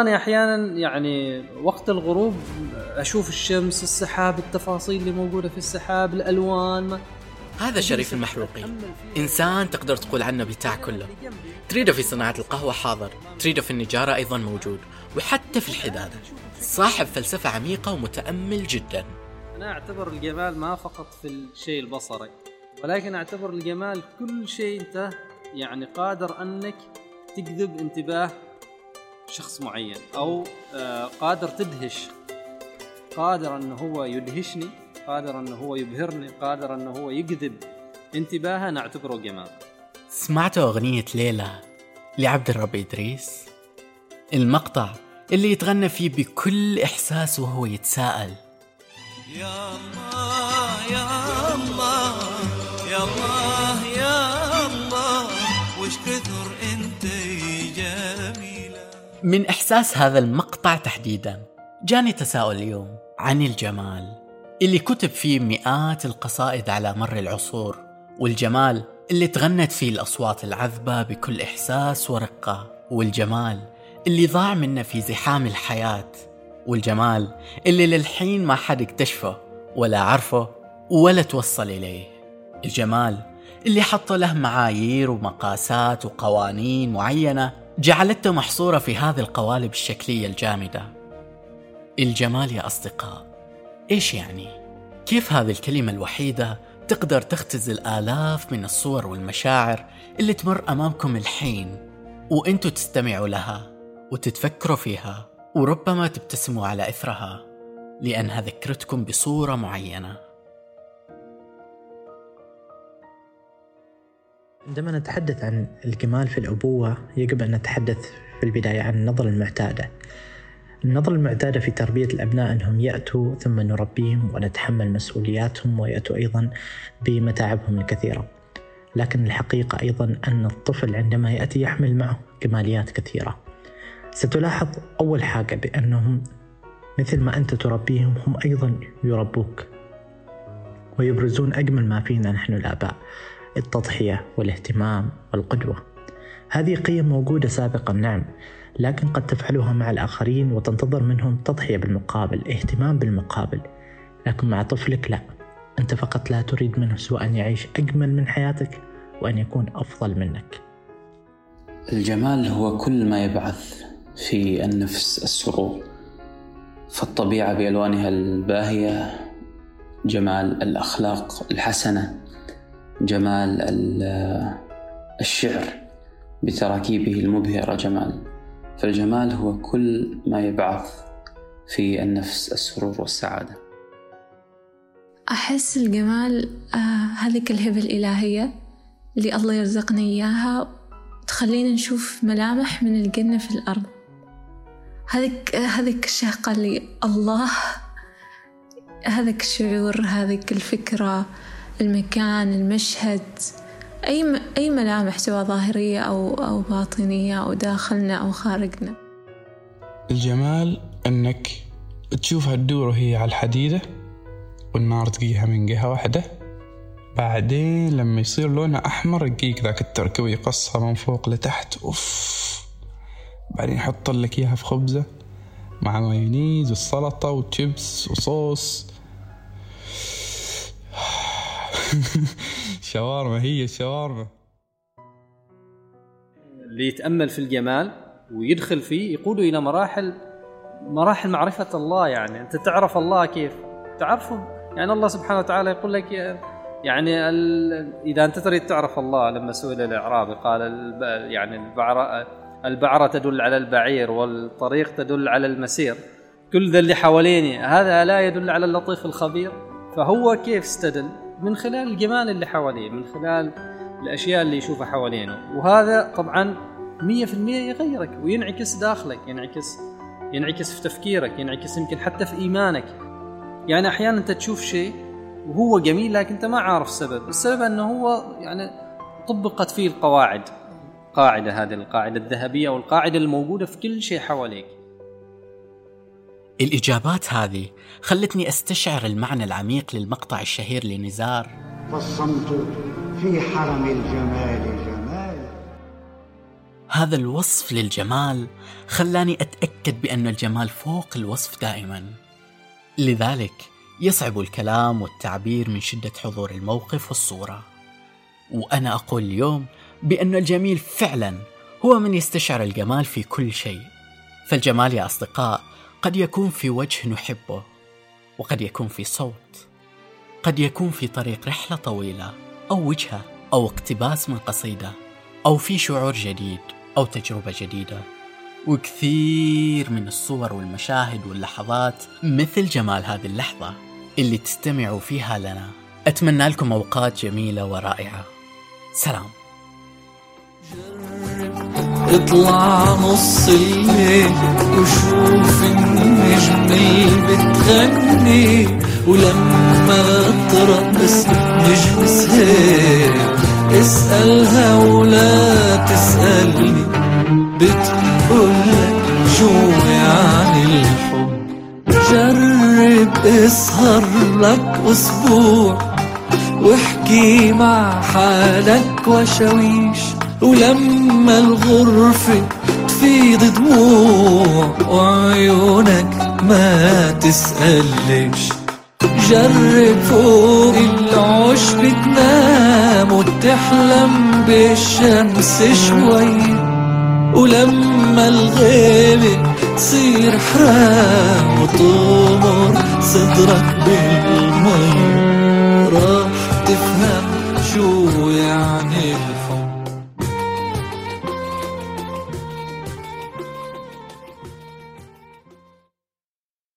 أنا أحيانا يعني وقت الغروب أشوف الشمس السحاب التفاصيل اللي موجودة في السحاب الألوان ما هذا شريف المحروقي. إنسان تقدر تقول عنه بتاع كله. تريده في صناعة القهوة حاضر تريده في النجارة أيضا موجود وحتى في الحدادة صاحب فلسفة عميقة ومتأمل جدا. أنا أعتبر الجمال ما فقط في الشيء البصري ولكن أعتبر الجمال كل شيء أنت يعني قادر أنك تجذب انتباه شخص معين أو آه، قادر تدهش. قادر أنه هو يدهشني قادر أنه هو يبهرني قادر أنه هو يجذب انتباهه نعتبره جمال سمعتوا أغنية ليلى لعبد الرب إدريس؟ المقطع اللي يتغنى فيه بكل إحساس وهو يتساءل. يا الله. من إحساس هذا المقطع تحديدا. جاني تساؤل اليوم عن الجمال اللي كتب فيه مئات القصائد على مر العصور والجمال اللي تغنت فيه الأصوات العذبة بكل إحساس ورقة والجمال اللي ضاع منا في زحام الحياة والجمال اللي للحين ما حد اكتشفه ولا عرفه ولا توصل إليه. الجمال اللي حطوا له معايير ومقاسات وقوانين معينة جعلته محصورة في هذه القوالب الشكلية الجامدة الجمال يا أصدقاء إيش يعني؟ كيف هذه الكلمة الوحيدة تقدر تختزل آلاف من الصور والمشاعر اللي تمر أمامكم الحين وإنتوا تستمعوا لها وتتفكروا فيها وربما تبتسموا على إثرها لأنها ذكرتكم بصورة معينة عندما نتحدث عن الجمال في الأبوة يجب أن نتحدث في البداية عن النظرة المعتادة. النظرة المعتادة في تربية الأبناء أنهم يأتوا ثم نربيهم ونتحمل مسؤولياتهم ويأتوا أيضا بمتاعبهم الكثيرة. لكن الحقيقة أيضا أن الطفل عندما يأتي يحمل معه كماليات كثيرة. ستلاحظ أول حاجة بأنهم مثل ما أنت تربيهم هم أيضا يربوك. ويبرزون أجمل ما فينا نحن الآباء. التضحية والاهتمام والقدوة. هذه قيم موجودة سابقا نعم لكن قد تفعلها مع الآخرين وتنتظر منهم تضحية بالمقابل اهتمام بالمقابل. لكن مع طفلك لا. أنت فقط لا تريد منه سوى أن يعيش أجمل من حياتك وأن يكون أفضل منك. الجمال هو كل ما يبعث في النفس السرور. فالطبيعة بألوانها الباهية جمال الأخلاق الحسنة. جمال ال- الشعر بتراكيبه المبهرة جمال. فالجمال هو كل ما يبعث في النفس السرور والسعادة. أحس الجمال آه هذيك الهبة الإلهية اللي الله يرزقنا إياها تخلينا نشوف ملامح من الجنة في الأرض. هذيك هذيك الشهقة اللي الله هذاك الشعور هذيك الفكرة المكان المشهد أي أي ملامح سواء ظاهرية أو أو باطنية أو داخلنا أو خارجنا. الجمال أنك تشوفها تدور وهي على الحديدة والنار تقيها من جهة واحدة. بعدين لما يصير لونها أحمر يجيك ذاك التركي ويقصها من فوق لتحت. أوف! بعدين يحط لك إياها في خبزة مع مايونيز والسلطة وتشيبس وصوص. شاورما هي الشاورما. اللي يتأمل في الجمال ويدخل فيه يقوده إلى مراحل مراحل معرفة الله يعني. أنت تعرف الله كيف؟ تعرفه؟ يعني الله سبحانه وتعالى يقول لك يعني. إذا أنت تريد تعرف الله لما سئل الإعرابي قال. يعني البعره البعرة تدل على البعير والطريق تدل على المسير. كل ذا اللي حواليني هذا لا يدل على اللطيف الخبير. فهو كيف استدل؟ من خلال الجمال اللي حواليه من خلال الأشياء اللي يشوفها حوالينه. وهذا طبعا 100% يغيرك وينعكس داخلك ينعكس ينعكس في تفكيرك ينعكس يمكن حتى في إيمانك. يعني أحيانا أنت تشوف شيء وهو جميل لكن أنت ما عارف السبب السبب أنه هو يعني طبقت فيه القواعد قاعدة هذه القاعدة الذهبية أو القاعده الموجودة في كل شيء حواليك. الإجابات هذه خلتني أستشعر المعنى العميق للمقطع الشهير لنزار. فالصمت في حرم الجمال جمال. هذا الوصف للجمال خلاني أتأكد بأن الجمال فوق الوصف دائما. لذلك يصعب الكلام والتعبير من شدة حضور الموقف والصورة. وأنا أقول اليوم بأن الجميل فعلا هو من يستشعر الجمال في كل شيء. فالجمال يا أصدقاء قد يكون في وجه نحبه وقد يكون في صوت قد يكون في طريق رحلة طويلة أو وجهة أو اقتباس من قصيدة أو في شعور جديد أو تجربة جديدة. وكثير من الصور والمشاهد واللحظات مثل جمال هذه اللحظة اللي تستمعوا فيها لنا. أتمنى لكم أوقات جميلة ورائعة. سلام. اطلع نص الليل وشوف النجم اللي بتغني ولما ترقص نجم سهيل. اسألها ولا تسألني بتقولك شو يعني الحب. جرب اسهر لك أسبوع واحكي مع حالك وشويش. ولما الغرفة تفيض دموع وعيونك ما تسأل ليش جرب فوق العشب تنام وتحلم بالشمس شوي. ولما الغيبة تصير حرام وتغمر صدرك بالله